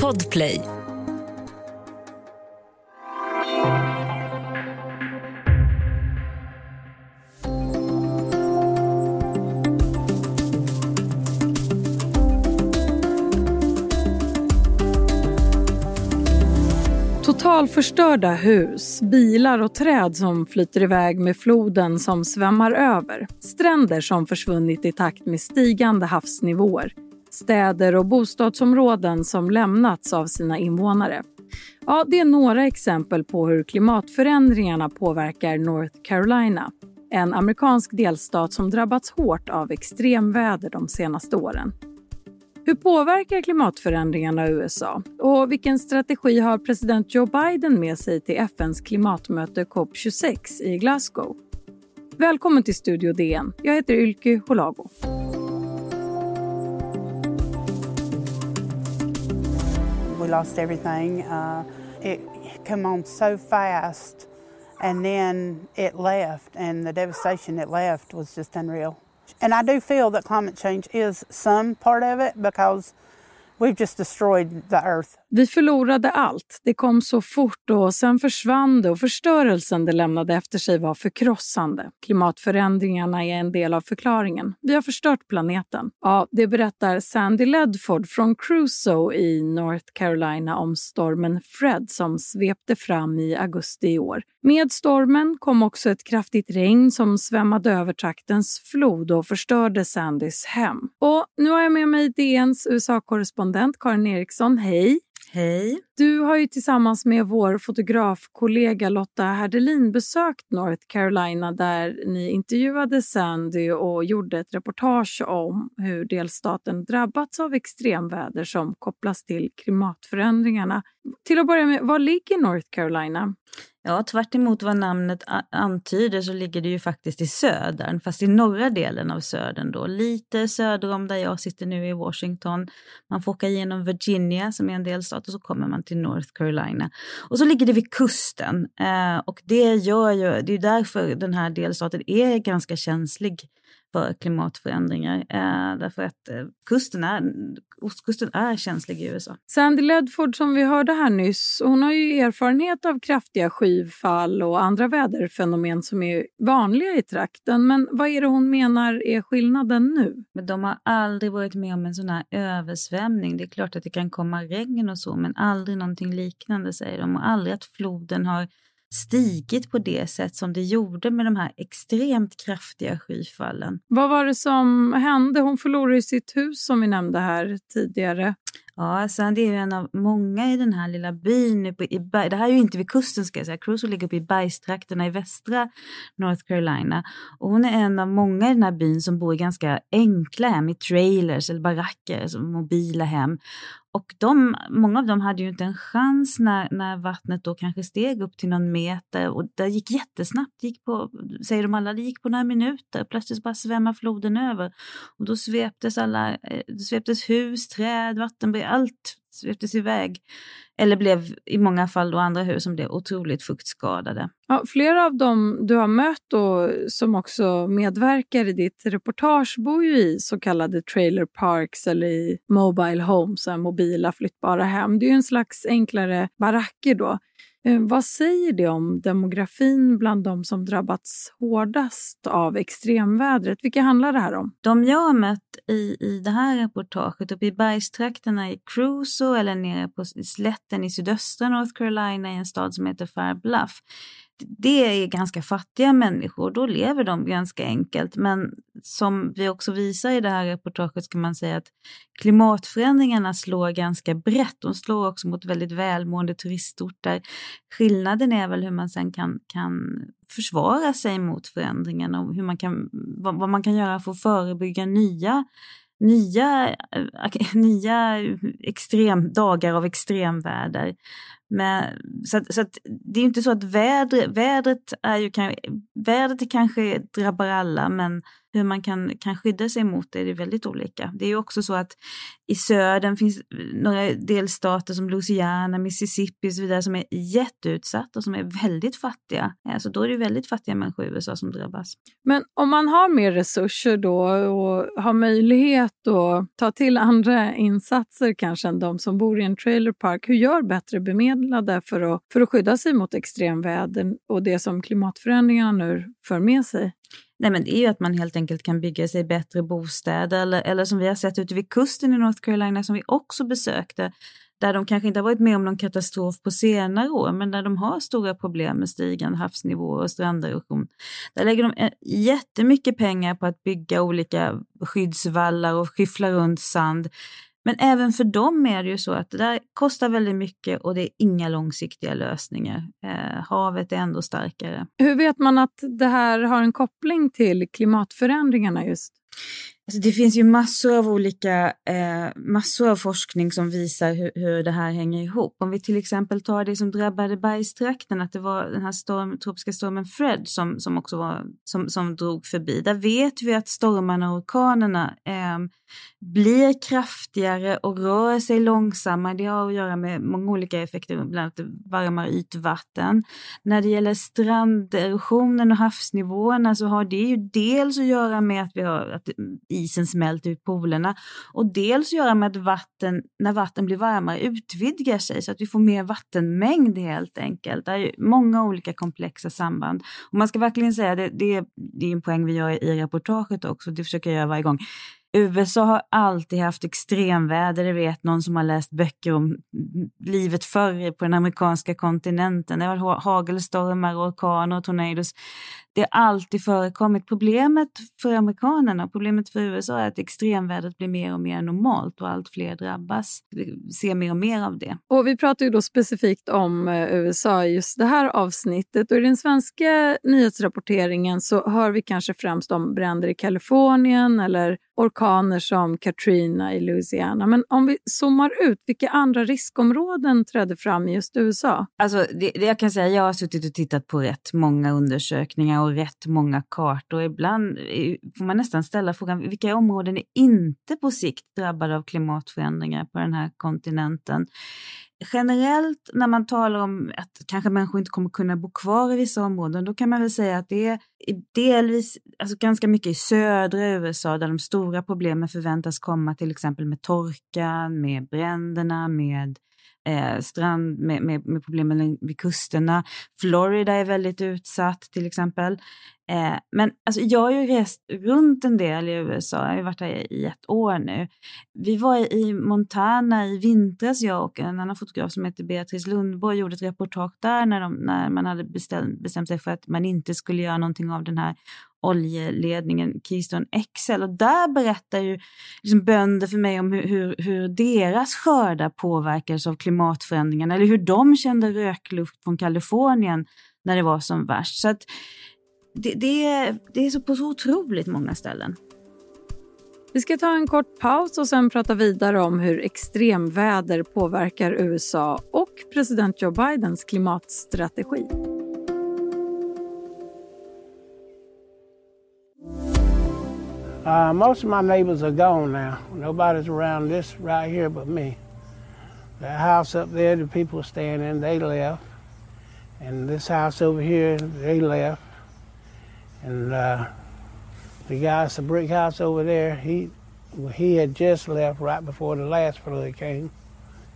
Podplay. Totalförstörda hus, bilar och träd som flyter iväg med floden som svämmar över. Stränder som försvunnit i takt med stigande havsnivåer. Städer och bostadsområden som lämnats av sina invånare. Ja, det är några exempel på hur klimatförändringarna påverkar North Carolina. En amerikansk delstat som drabbats hårt av extremväder de senaste åren. Hur påverkar klimatförändringarna USA? Och vilken strategi har president Joe Biden med sig till FNs klimatmöte COP26 i Glasgow? Välkommen till Studio DN. Jag heter Ylke Holago. Lost everything. Uh, it came on so fast and then it left and the devastation it left was just unreal. And I do feel that climate change is some part of it because we've just destroyed the earth. Vi förlorade allt. Det kom så fort och sen försvann det och förstörelsen det lämnade efter sig var förkrossande. Klimatförändringarna är en del av förklaringen. Vi har förstört planeten. Ja, det berättar Sandy Ledford från Crusoe i North Carolina om stormen Fred som svepte fram i augusti i år. Med stormen kom också ett kraftigt regn som svämmade över traktens flod och förstörde Sandys hem. Och nu har jag med mig DNs USA-korrespondent Karin Eriksson. Hej! Hej. Du har ju tillsammans med vår fotografkollega Lotta Herdelin besökt North Carolina där ni intervjuade Sandy och gjorde ett reportage om hur delstaten drabbats av extremväder som kopplas till klimatförändringarna. Till att börja med, var ligger North Carolina? Ja, tvärt vad namnet antyder så ligger det ju faktiskt i södern, fast i norra delen av södern då, lite söder om där jag sitter nu i Washington. Man får åka genom Virginia som är en delstat och så kommer man till North Carolina. Och så ligger det vid kusten eh, och det gör ju, det är därför den här delstaten är ganska känslig för klimatförändringar. Eh, därför att eh, kusten är, ostkusten är känslig i USA. Sandy Ledford som vi hörde här nyss, hon har ju erfarenhet av kraftiga skyfall och andra väderfenomen som är vanliga i trakten. Men vad är det hon menar är skillnaden nu? Men de har aldrig varit med om en sån här översvämning. Det är klart att det kan komma regn och så, men aldrig någonting liknande säger de. Och aldrig att floden har stigit på det sätt som det gjorde med de här extremt kraftiga skyfallen. Vad var det som hände? Hon förlorade sitt hus som vi nämnde här tidigare. Ja, alltså, Sandy är ju en av många i den här lilla byn. Uppe i berg. Det här är ju inte vid kusten ska jag säga. Crusoe ligger uppe i bergstrakterna i västra North Carolina. Och hon är en av många i den här byn som bor i ganska enkla hem, i trailers eller baracker, alltså mobila hem. Och de, många av dem hade ju inte en chans när, när vattnet då kanske steg upp till någon meter och det gick jättesnabbt, det gick på, säger de alla, det gick på några minuter. Plötsligt bara svämmade floden över och då sveptes alla, eh, sveptes hus, träd, vatten vattenbredd, allt sveptes iväg. Eller blev i många fall då andra hus som blev otroligt fuktskadade. Ja, flera av dem du har mött och som också medverkar i ditt reportage bor ju i så kallade trailer parks eller i mobile homes, mobila flyttbara hem. Det är ju en slags enklare baracker då. Eh, vad säger det om demografin bland de som drabbats hårdast av extremvädret? Vilka handlar det här om? De jag har mött i, i det här reportaget uppe i bergstrakterna i Paso eller nere på slätten i sydöstra North Carolina i en stad som heter Fair Bluff det är ganska fattiga människor, då lever de ganska enkelt. Men som vi också visar i det här reportaget kan man säga att klimatförändringarna slår ganska brett. De slår också mot väldigt välmående turistorter. Skillnaden är väl hur man sen kan, kan försvara sig mot förändringarna och hur man kan, vad, vad man kan göra för att förebygga nya nya, eh, nya extrem, dagar av extremväder. Men, så att, så att det är inte så att vädret, vädret, är ju, vädret kanske drabbar alla men hur man kan, kan skydda sig mot det, det är väldigt olika. Det är ju också så att i södern finns några delstater som Louisiana, Mississippi och så vidare som är jätteutsatta och som är väldigt fattiga. Alltså då är det väldigt fattiga människor i USA som drabbas. Men om man har mer resurser då och har möjlighet att ta till andra insatser kanske än de som bor i en trailerpark, hur gör bättre bemedlade för att, för att skydda sig mot extremväder och det som klimatförändringarna nu för med sig? Nej, men det är ju att man helt enkelt kan bygga sig bättre bostäder eller, eller som vi har sett ute vid kusten i North Carolina som vi också besökte, där de kanske inte har varit med om någon katastrof på senare år, men där de har stora problem med stigande havsnivåer och stranderosion. Där lägger de eh, jättemycket pengar på att bygga olika skyddsvallar och skyffla runt sand. Men även för dem är det ju så att det där kostar väldigt mycket och det är inga långsiktiga lösningar. Eh, havet är ändå starkare. Hur vet man att det här har en koppling till klimatförändringarna just? Alltså det finns ju massor av olika, eh, massor av forskning som visar hur, hur, det här hänger ihop. Om vi till exempel tar det som drabbade bergstrakten, att det var den här storm, tropiska stormen Fred som, som också var, som, som drog förbi. Där vet vi att stormarna och orkanerna eh, blir kraftigare och rör sig långsammare. Det har att göra med många olika effekter, bland annat varmare ytvatten. När det gäller stranderosionen och havsnivåerna så har det ju dels att göra med att, vi har, att isen smälter ut polerna och dels göra med att vatten, när vatten blir varmare utvidgar sig så att vi får mer vattenmängd helt enkelt. Det är många olika komplexa samband. Och man ska verkligen säga, det, det, det är en poäng vi gör i reportaget också, det försöker jag göra varje gång. USA har alltid haft extremväder, det vet någon som har läst böcker om livet förr på den amerikanska kontinenten. Det har varit hagelstormar, orkaner och tornados det har alltid förekommit. Problemet för amerikanerna, problemet för USA är att extremvädret blir mer och mer normalt och allt fler drabbas. Vi ser mer och mer av det. Och vi pratar ju då specifikt om eh, USA i just det här avsnittet och i den svenska nyhetsrapporteringen så hör vi kanske främst om bränder i Kalifornien eller orkaner som Katrina i Louisiana. Men om vi zoomar ut, vilka andra riskområden trädde fram i just USA? Alltså det, det jag kan säga, jag har suttit och tittat på rätt många undersökningar och rätt många kartor. Ibland eh, får man nästan ställa frågan vilka områden är inte på sikt drabbade av klimatförändringar på den här kontinenten? Generellt när man talar om att kanske människor inte kommer kunna bo kvar i vissa områden, då kan man väl säga att det är delvis, alltså ganska mycket i södra USA där de stora problemen förväntas komma till exempel med torkan, med bränderna, med eh, strand, med, med, med problemen vid kusterna. Florida är väldigt utsatt till exempel. Eh, men alltså, jag har ju rest runt en del i USA, jag har varit här i ett år nu. Vi var i Montana i vintras, jag och en annan fotograf som heter Beatrice Lundborg gjorde ett reportage där när, de, när man hade bestämt, bestämt sig för att man inte skulle göra någonting av den här oljeledningen Keystone XL. Och där berättar ju liksom bönder för mig om hur, hur, hur, deras skördar påverkades av klimatförändringarna eller hur de kände rökluft från Kalifornien när det var som värst. Så att det, det, är, det är så på så otroligt många ställen. Vi ska ta en kort paus och sen prata vidare om hur extremväder påverkar USA och president Joe Bidens klimatstrategi. Uh, most of my neighbors are gone now. Nobody's around this right here but me. The house up there, the people staying in, they left. And this house over here, they left. And uh, the guy, the brick house over there, he he had just left right before the last flood came.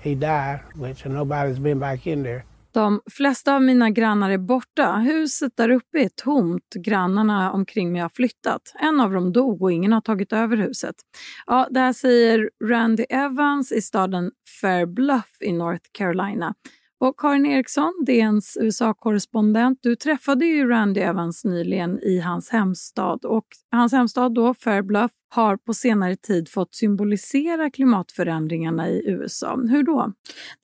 He died, which nobody's been back in there. De flesta av mina grannar är borta. Huset där uppe är tomt. Grannarna omkring mig har flyttat. En av dem dog och ingen har tagit över huset. Ja, det här säger Randy Evans i staden Fair Bluff i North Carolina. Och Karin Eriksson, DNs USA-korrespondent, du träffade ju Randy Evans nyligen i hans hemstad och hans hemstad då, Fair Bluff, har på senare tid fått symbolisera klimatförändringarna i USA. Hur då?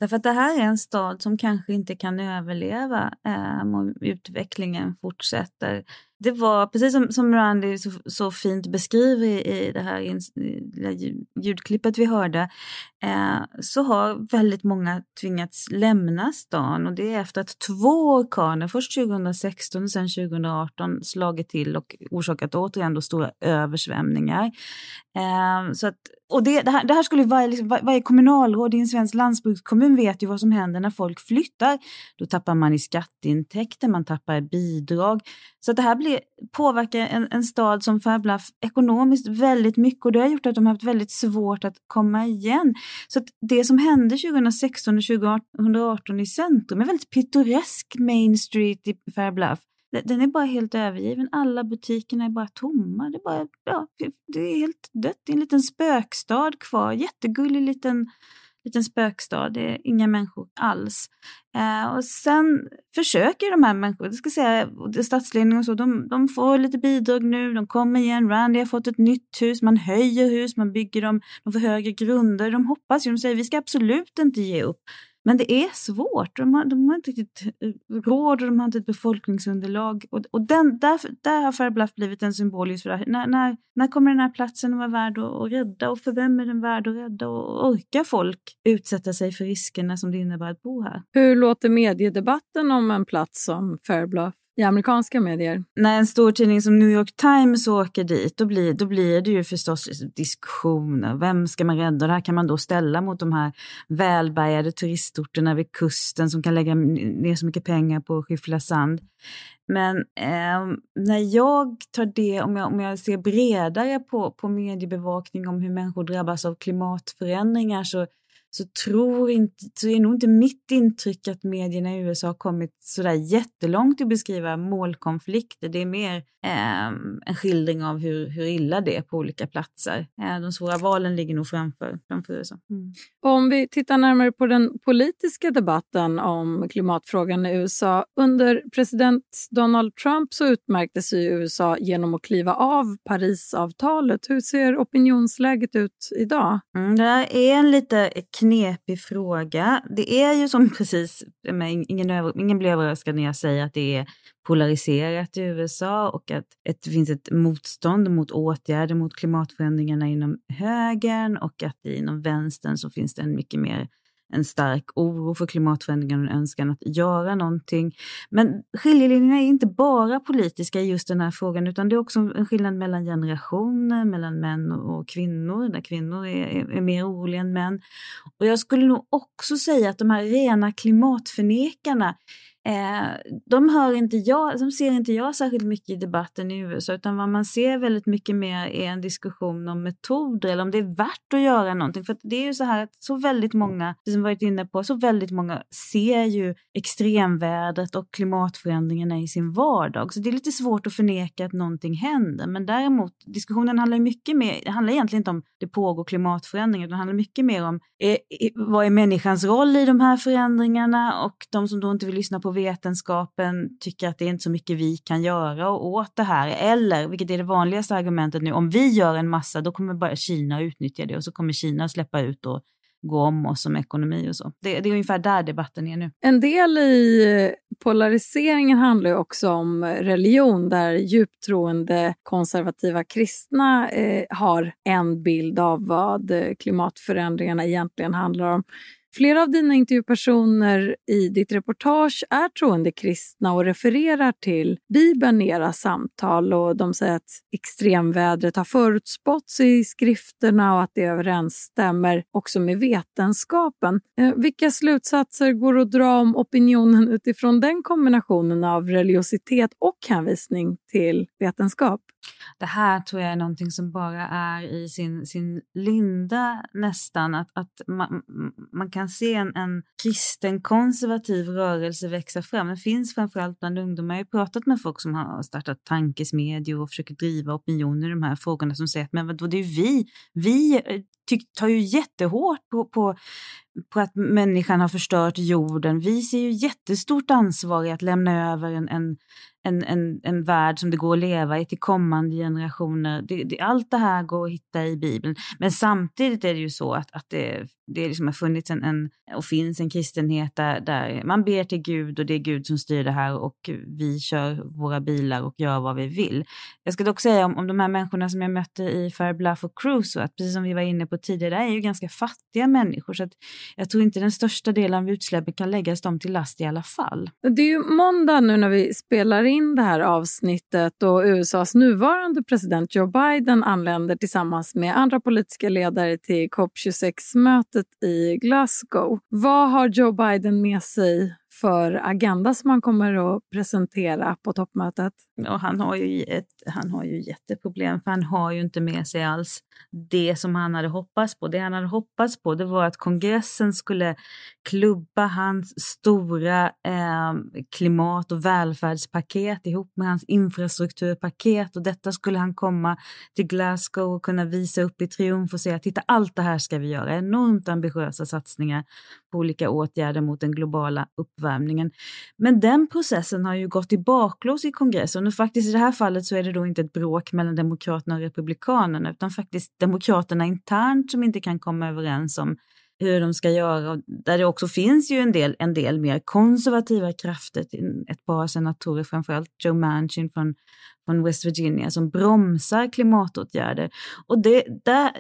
Därför att det här är en stad som kanske inte kan överleva eh, om utvecklingen fortsätter. det var precis som, som Randy så, så fint beskriver i, i det här in, ljudklippet vi hörde, Eh, så har väldigt många tvingats lämna stan och det är efter att två orkaner, först 2016 och sen 2018, slagit till och orsakat återigen då stora översvämningar. Eh, så att, och det, det, här, det här skulle varje, liksom, varje kommunalråd i en svensk landsbygdskommun vet ju vad som händer när folk flyttar. Då tappar man i skatteintäkter, man tappar bidrag. Så det här blir, påverkar en, en stad som Färblaf ekonomiskt väldigt mycket och det har gjort att de har haft väldigt svårt att komma igen. Så det som hände 2016 och 2018 i centrum är väldigt pittoresk Main Street i Fair Bluff, Den är bara helt övergiven. Alla butikerna är bara tomma. Det är, bara, ja, det är helt dött. Det är en liten spökstad kvar. Jättegullig liten liten spökstad, det är inga människor alls. Eh, och sen försöker de här människorna, det ska säga stadsledningen och så, de, de, får lite bidrag nu, de kommer igen, Randy har fått ett nytt hus, man höjer hus, man bygger dem, de får högre grunder, de hoppas ju, de säger vi ska absolut inte ge upp. Men det är svårt. De har, de har inte riktigt eh, råd och de har inte ett befolkningsunderlag. Och, och den, där, där har Färblaf blivit en symbol just för det här. När, när, när kommer den här platsen att vara värd att, att rädda? Och för vem är den värd att rädda? Och orkar folk utsätta sig för riskerna som det innebär att bo här? Hur låter mediedebatten om en plats som Fairbluff? I amerikanska medier. När en stor tidning som New York Times åker dit, då blir, då blir det ju förstås diskussioner. Vem ska man rädda? Det här kan man då ställa mot de här välbärgade turistorterna vid kusten som kan lägga ner så mycket pengar på att skyffla sand. Men eh, när jag tar det, om jag, om jag ser bredare på, på mediebevakning om hur människor drabbas av klimatförändringar så så, tror inte, så är nog inte mitt intryck att medierna i USA har kommit sådär jättelångt i att beskriva målkonflikter. Det är mer eh, en skildring av hur, hur illa det är på olika platser. Eh, de svåra valen ligger nog framför, framför USA. Mm. Om vi tittar närmare på den politiska debatten om klimatfrågan i USA. Under president Donald Trump så utmärkte sig USA genom att kliva av Parisavtalet. Hur ser opinionsläget ut idag? Mm, det är en lite knepig fråga. Det är ju som precis, ingen, ingen blir överraskad när jag säger att det är polariserat i USA och att det finns ett motstånd mot åtgärder mot klimatförändringarna inom högern och att inom vänstern så finns det en mycket mer en stark oro för klimatförändringar och en önskan att göra någonting. Men skiljelinjerna är inte bara politiska i just den här frågan utan det är också en skillnad mellan generationer, mellan män och kvinnor, där kvinnor är, är mer oroliga än män. Och jag skulle nog också säga att de här rena klimatförnekarna Eh, de, hör inte jag, de ser inte jag särskilt mycket i debatten i USA utan vad man ser väldigt mycket mer är en diskussion om metoder eller om det är värt att göra någonting. För det är ju så här att så väldigt många, det som varit inne på, så väldigt många ser ju extremvädret och klimatförändringarna i sin vardag. Så det är lite svårt att förneka att någonting händer. Men däremot, diskussionen handlar mycket mer, det handlar egentligen inte om det pågår klimatförändringar, utan det handlar mycket mer om eh, vad är människans roll i de här förändringarna och de som då inte vill lyssna på vetenskapen tycker att det är inte så mycket vi kan göra åt det här. Eller, vilket är det vanligaste argumentet nu, om vi gör en massa då kommer bara Kina utnyttja det och så kommer Kina släppa ut och gå om oss som ekonomi och så. Det, det, är ungefär där debatten är nu. En del i polariseringen handlar ju också om religion där djupt troende konservativa kristna eh, har en bild av vad eh, klimatförändringarna egentligen handlar om. Flera av dina intervjupersoner i ditt reportage är troende kristna och refererar till Bibeln i era samtal och de säger att extremvädret har förutspåtts i skrifterna och att det överensstämmer också med vetenskapen. Eh, vilka slutsatser går att dra om opinionen utifrån den kombinationen av religiositet och hänvisning till vetenskap? Det här tror jag är någonting som bara är i sin, sin linda nästan, att, att man, man kan se en, en kristen konservativ rörelse växa fram. Den finns framförallt bland ungdomar. Jag har pratat med folk som har startat tankesmedjor och försöker driva opinion i de här frågorna som säger att men vadå, det är vi, vi eh, tar ju jättehårt på, på, på att människan har förstört jorden. Vi ser ju jättestort ansvar i att lämna över en, en en, en, en värld som det går att leva i till kommande generationer. Det, det, allt det här går att hitta i Bibeln. Men samtidigt är det ju så att, att det, det liksom har funnits en, en, och finns en kristenhet där, där man ber till Gud och det är Gud som styr det här och vi kör våra bilar och gör vad vi vill. Jag ska dock säga om, om de här människorna som jag mötte i Fair Bluff och Cruise, att precis som vi var inne på tidigare, är ju ganska fattiga människor så att jag tror inte den största delen av utsläppen kan läggas dem till last i alla fall. Det är ju måndag nu när vi spelar in det här avsnittet och USAs nuvarande president Joe Biden anländer tillsammans med andra politiska ledare till COP26-mötet i Glasgow. Vad har Joe Biden med sig för agenda som han kommer att presentera på toppmötet? Och han, har ju ett, han har ju jätteproblem för han har ju inte med sig alls det som han hade hoppats på. Det han hade hoppats på det var att kongressen skulle klubba hans stora eh, klimat och välfärdspaket ihop med hans infrastrukturpaket och detta skulle han komma till Glasgow och kunna visa upp i triumf och säga titta allt det här ska vi göra. Enormt ambitiösa satsningar på olika åtgärder mot den globala uppvärmningen. Men den processen har ju gått i baklås i kongressen och faktiskt i det här fallet så är det då inte ett bråk mellan Demokraterna och Republikanerna utan faktiskt Demokraterna internt som inte kan komma överens om hur de ska göra. Där det också finns ju en del, en del mer konservativa krafter, ett par senatorer, framförallt Joe Manchin från, från West Virginia, som bromsar klimatåtgärder. Och det, där,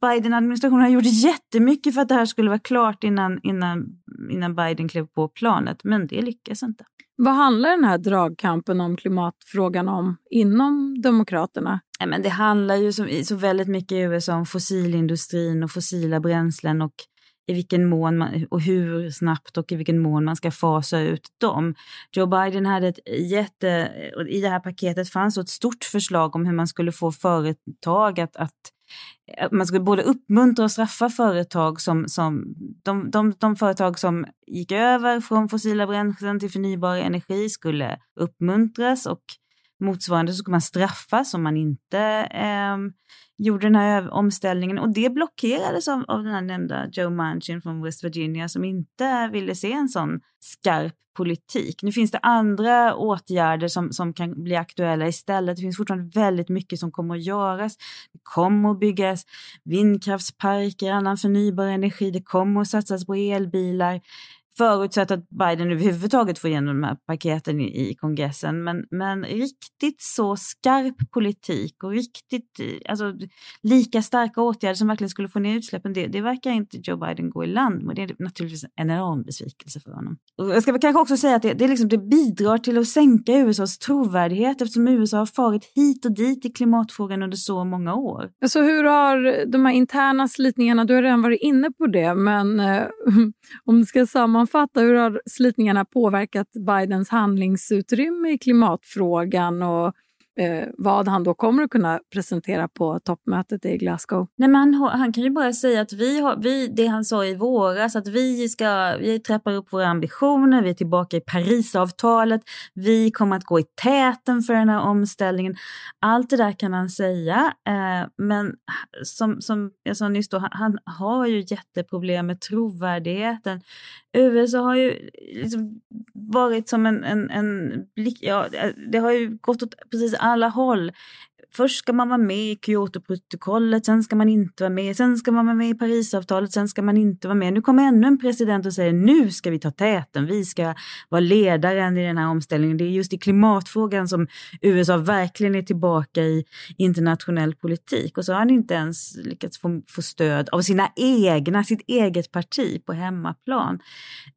Biden-administrationen har gjort jättemycket för att det här skulle vara klart innan, innan, innan Biden klev på planet, men det lyckas inte. Vad handlar den här dragkampen om klimatfrågan om inom Demokraterna? men det handlar ju så, så väldigt mycket i USA om fossilindustrin och fossila bränslen och i vilken mån man, och hur snabbt och i vilken mån man ska fasa ut dem. Joe Biden hade ett jätte, i det här paketet fanns ett stort förslag om hur man skulle få företag att, att man skulle både uppmuntra och straffa företag som, som de, de, de företag som gick över från fossila bränslen till förnybar energi skulle uppmuntras och motsvarande så skulle man straffas om man inte eh, gjorde den här omställningen och det blockerades av, av den här nämnda Joe Manchin från West Virginia som inte ville se en sån skarp politik. Nu finns det andra åtgärder som, som kan bli aktuella istället. Det finns fortfarande väldigt mycket som kommer att göras. Det kommer att byggas vindkraftsparker, annan förnybar energi, det kommer att satsas på elbilar förutsatt att Biden överhuvudtaget får igenom de här paketen i, i kongressen. Men, men riktigt så skarp politik och riktigt eh, alltså, lika starka åtgärder som verkligen skulle få ner utsläppen, det, det verkar inte Joe Biden gå i land med. Det är naturligtvis en enorm besvikelse för honom. Och jag ska kanske också säga att det, det, liksom, det bidrar till att sänka USAs trovärdighet eftersom USA har farit hit och dit i klimatfrågan under så många år. Så hur har de här interna slitningarna, du har redan varit inne på det, men eh, om du ska sammanfatta sammanfatta, hur har slitningarna påverkat Bidens handlingsutrymme i klimatfrågan och eh, vad han då kommer att kunna presentera på toppmötet i Glasgow? Nej, men han, han kan ju bara säga att vi har, vi, det han sa i våras, att vi, ska, vi trappar upp våra ambitioner, vi är tillbaka i Parisavtalet, vi kommer att gå i täten för den här omställningen. Allt det där kan han säga, eh, men som, som jag sa nyss, då, han, han har ju jätteproblem med trovärdigheten. USA har ju liksom varit som en, en, en blick, ja, det har ju gått åt precis alla håll. Först ska man vara med i Kyotoprotokollet, sen ska man inte vara med, sen ska man vara med i Parisavtalet, sen ska man inte vara med. Nu kommer ännu en president och säger nu ska vi ta täten, vi ska vara ledaren i den här omställningen. Det är just i klimatfrågan som USA verkligen är tillbaka i internationell politik och så har han inte ens lyckats få, få stöd av sina egna, sitt eget parti på hemmaplan.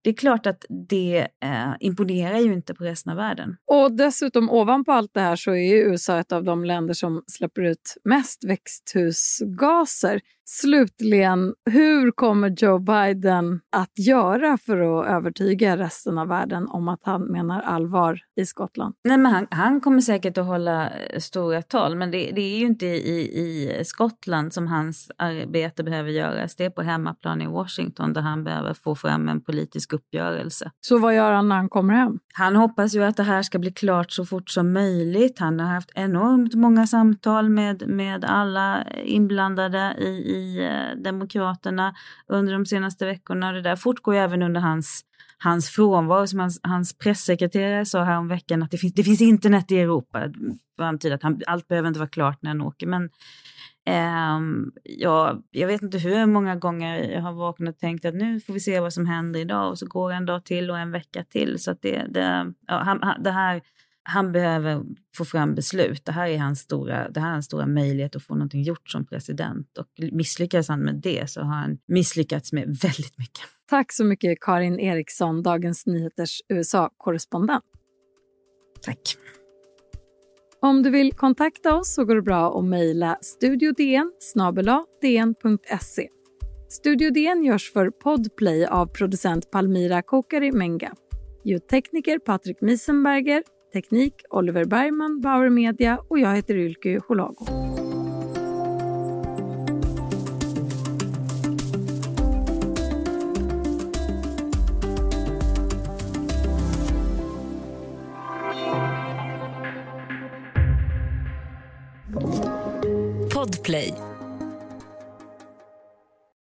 Det är klart att det eh, imponerar ju inte på resten av världen. Och dessutom ovanpå allt det här så är USA ett av de länder som släpper ut mest växthusgaser. Slutligen, hur kommer Joe Biden att göra för att övertyga resten av världen om att han menar allvar i Skottland? Nej, men han, han kommer säkert att hålla eh, stora tal, men det, det, är ju inte i, i Skottland som hans arbete behöver göras. Det är på hemmaplan i Washington där han behöver få fram en politisk uppgörelse. Så vad gör han när han kommer hem? Han hoppas ju att det här ska bli klart så fort som möjligt. Han har haft enormt många samtal med, med alla inblandade i, i Eh, Demokraterna under de senaste veckorna. Det där fortgår ju även under hans, hans frånvaro. Som hans, hans pressekreterare sa häromveckan att det finns, det finns internet i Europa. För antyda att han, allt behöver inte vara klart när han åker. Men Um, ja, jag vet inte hur många gånger jag har vaknat och tänkt att nu får vi se vad som händer idag och så går en dag till och en vecka till. Så att det, det, ja, han, det här, han behöver få fram beslut. Det här, är hans stora, det här är hans stora möjlighet att få någonting gjort som president. Och misslyckas han med det så har han misslyckats med väldigt mycket. Tack så mycket Karin Eriksson, Dagens Nyheters USA-korrespondent. Tack. Om du vill kontakta oss så går det bra att mejla studiodn dn.se. Studio DN görs för Podplay av producent Palmira Kokari Menga. Ljudtekniker Patrik Miesenberger, teknik Oliver Bergman, Bauer Media och jag heter Ylke Holago.